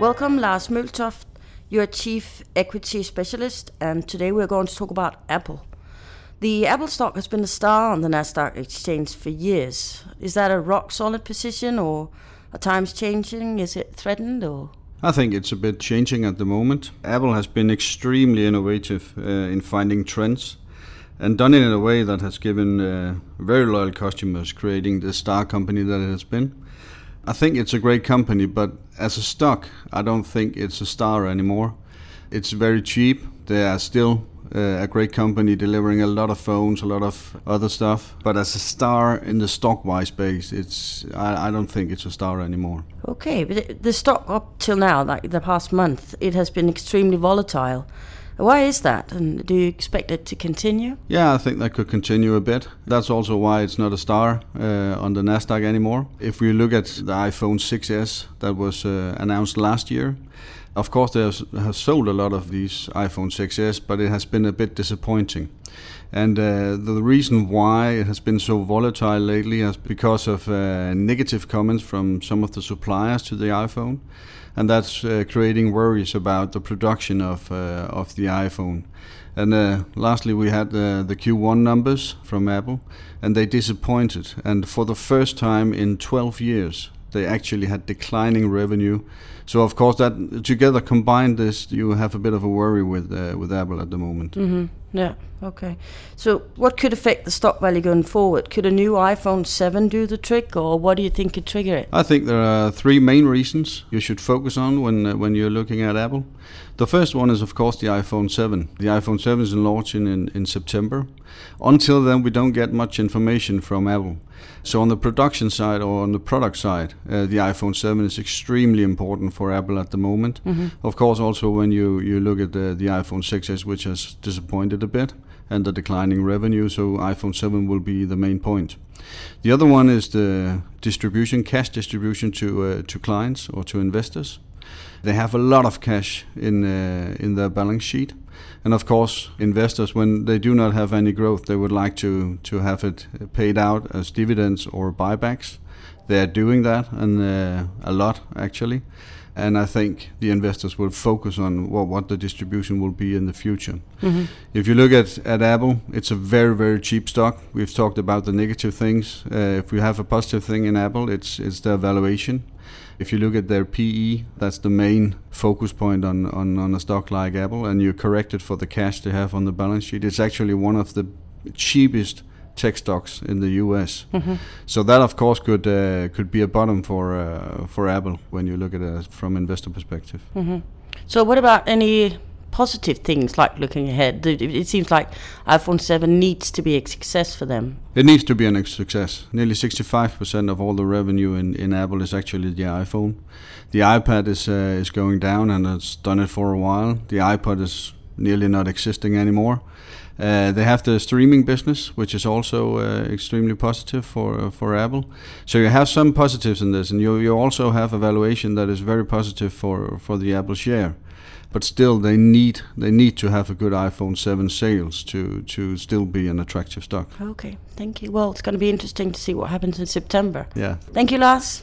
Welcome, Lars Møltoft. You're chief equity specialist, and today we're going to talk about Apple. The Apple stock has been a star on the Nasdaq exchange for years. Is that a rock solid position, or are times changing? Is it threatened, or? I think it's a bit changing at the moment. Apple has been extremely innovative uh, in finding trends and done it in a way that has given uh, very loyal customers, creating the star company that it has been. I think it's a great company, but as a stock, I don't think it's a star anymore. It's very cheap. They are still uh, a great company delivering a lot of phones, a lot of other stuff. But as a star in the stock-wise base, it's I, I don't think it's a star anymore. Okay, but the stock up till now, like the past month, it has been extremely volatile. Why is that? And do you expect it to continue? Yeah, I think that could continue a bit. That's also why it's not a star uh, on the Nasdaq anymore. If we look at the iPhone 6s that was uh, announced last year, of course they have sold a lot of these iPhone 6s, but it has been a bit disappointing. And uh, the reason why it has been so volatile lately is because of uh, negative comments from some of the suppliers to the iPhone and that's uh, creating worries about the production of uh, of the iPhone. And uh, lastly, we had the Q1 numbers from Apple, and they disappointed. And for the first time in 12 years, they actually had declining revenue. So of course, that together combined this, you have a bit of a worry with uh, with Apple at the moment. Mm-hmm. Yeah. Okay. So, what could affect the stock value going forward? Could a new iPhone 7 do the trick, or what do you think could trigger it? I think there are three main reasons you should focus on when uh, when you're looking at Apple. The first one is, of course, the iPhone 7. The iPhone 7 is launching in, in September. Until then, we don't get much information from Apple. So, on the production side or on the product side, uh, the iPhone 7 is extremely important for Apple at the moment. Mm-hmm. Of course, also when you, you look at the, the iPhone 6s, which has disappointed a bit and the declining revenue. So iPhone 7 will be the main point. The other one is the distribution, cash distribution to uh, to clients or to investors. They have a lot of cash in uh, in their balance sheet, and of course, investors when they do not have any growth, they would like to to have it paid out as dividends or buybacks. They are doing that, and uh, a lot actually and I think the investors will focus on what, what the distribution will be in the future. Mm-hmm. If you look at, at Apple, it's a very very cheap stock. We've talked about the negative things. Uh, if we have a positive thing in Apple, it's it's their valuation. If you look at their PE, that's the main focus point on, on, on a stock like Apple, and you correct it for the cash they have on the balance sheet. It's actually one of the cheapest tech stocks in the U.S. Mm-hmm. So that, of course, could uh, could be a bottom for uh, for Apple when you look at it from investor perspective. Mm-hmm. So what about any positive things like looking ahead? It seems like iPhone 7 needs to be a success for them. It needs to be a success. Nearly 65% of all the revenue in, in Apple is actually the iPhone. The iPad is uh, is going down and it's done it for a while. The iPod is nearly not existing anymore. Uh, they have the streaming business, which is also uh, extremely positive for uh, for Apple. So you have some positives in this, and you you also have a valuation that is very positive for for the Apple share. But still, they need they need to have a good iPhone 7 sales to to still be an attractive stock. Okay, thank you. Well, it's going to be interesting to see what happens in September. Yeah. Thank you, Lars.